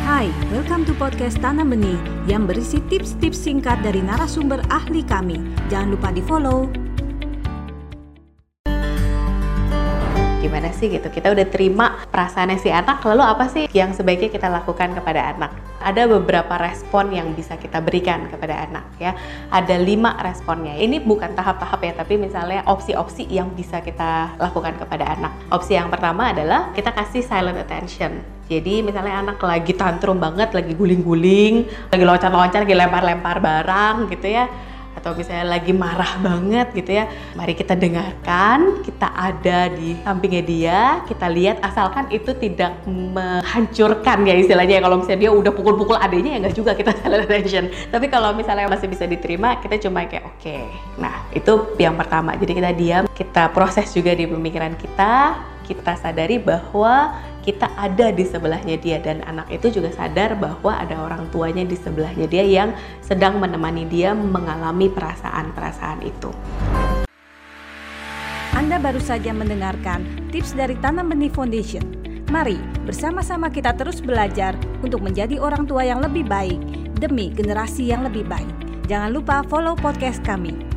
Hai, welcome to podcast Tanam Benih yang berisi tips-tips singkat dari narasumber ahli kami. Jangan lupa di-follow. Gimana sih gitu? Kita udah terima perasaannya si anak, lalu apa sih yang sebaiknya kita lakukan kepada anak? Ada beberapa respon yang bisa kita berikan kepada anak ya. Ada lima responnya. Ini bukan tahap-tahap ya, tapi misalnya opsi-opsi yang bisa kita lakukan kepada anak. Opsi yang pertama adalah kita kasih silent attention. Jadi misalnya anak lagi tantrum banget, lagi guling-guling, lagi loncat-loncat, lagi lempar-lempar barang gitu ya atau misalnya lagi marah banget gitu ya mari kita dengarkan kita ada di sampingnya dia kita lihat asalkan itu tidak menghancurkan ya istilahnya. Kalau misalnya dia udah pukul-pukul adanya ya nggak juga kita silent attention tapi kalau misalnya masih bisa diterima kita cuma kayak oke. Okay. nah itu yang pertama. Jadi kita diam kita proses juga di pemikiran kita kita sadari bahwa kita ada di sebelahnya dia dan anak itu juga sadar bahwa ada orang tuanya di sebelahnya dia yang sedang menemani dia mengalami perasaan-perasaan itu. Anda baru saja mendengarkan tips dari Tanam Benih Foundation. Mari bersama-sama kita terus belajar untuk menjadi orang tua yang lebih baik demi generasi yang lebih baik. Jangan lupa follow podcast kami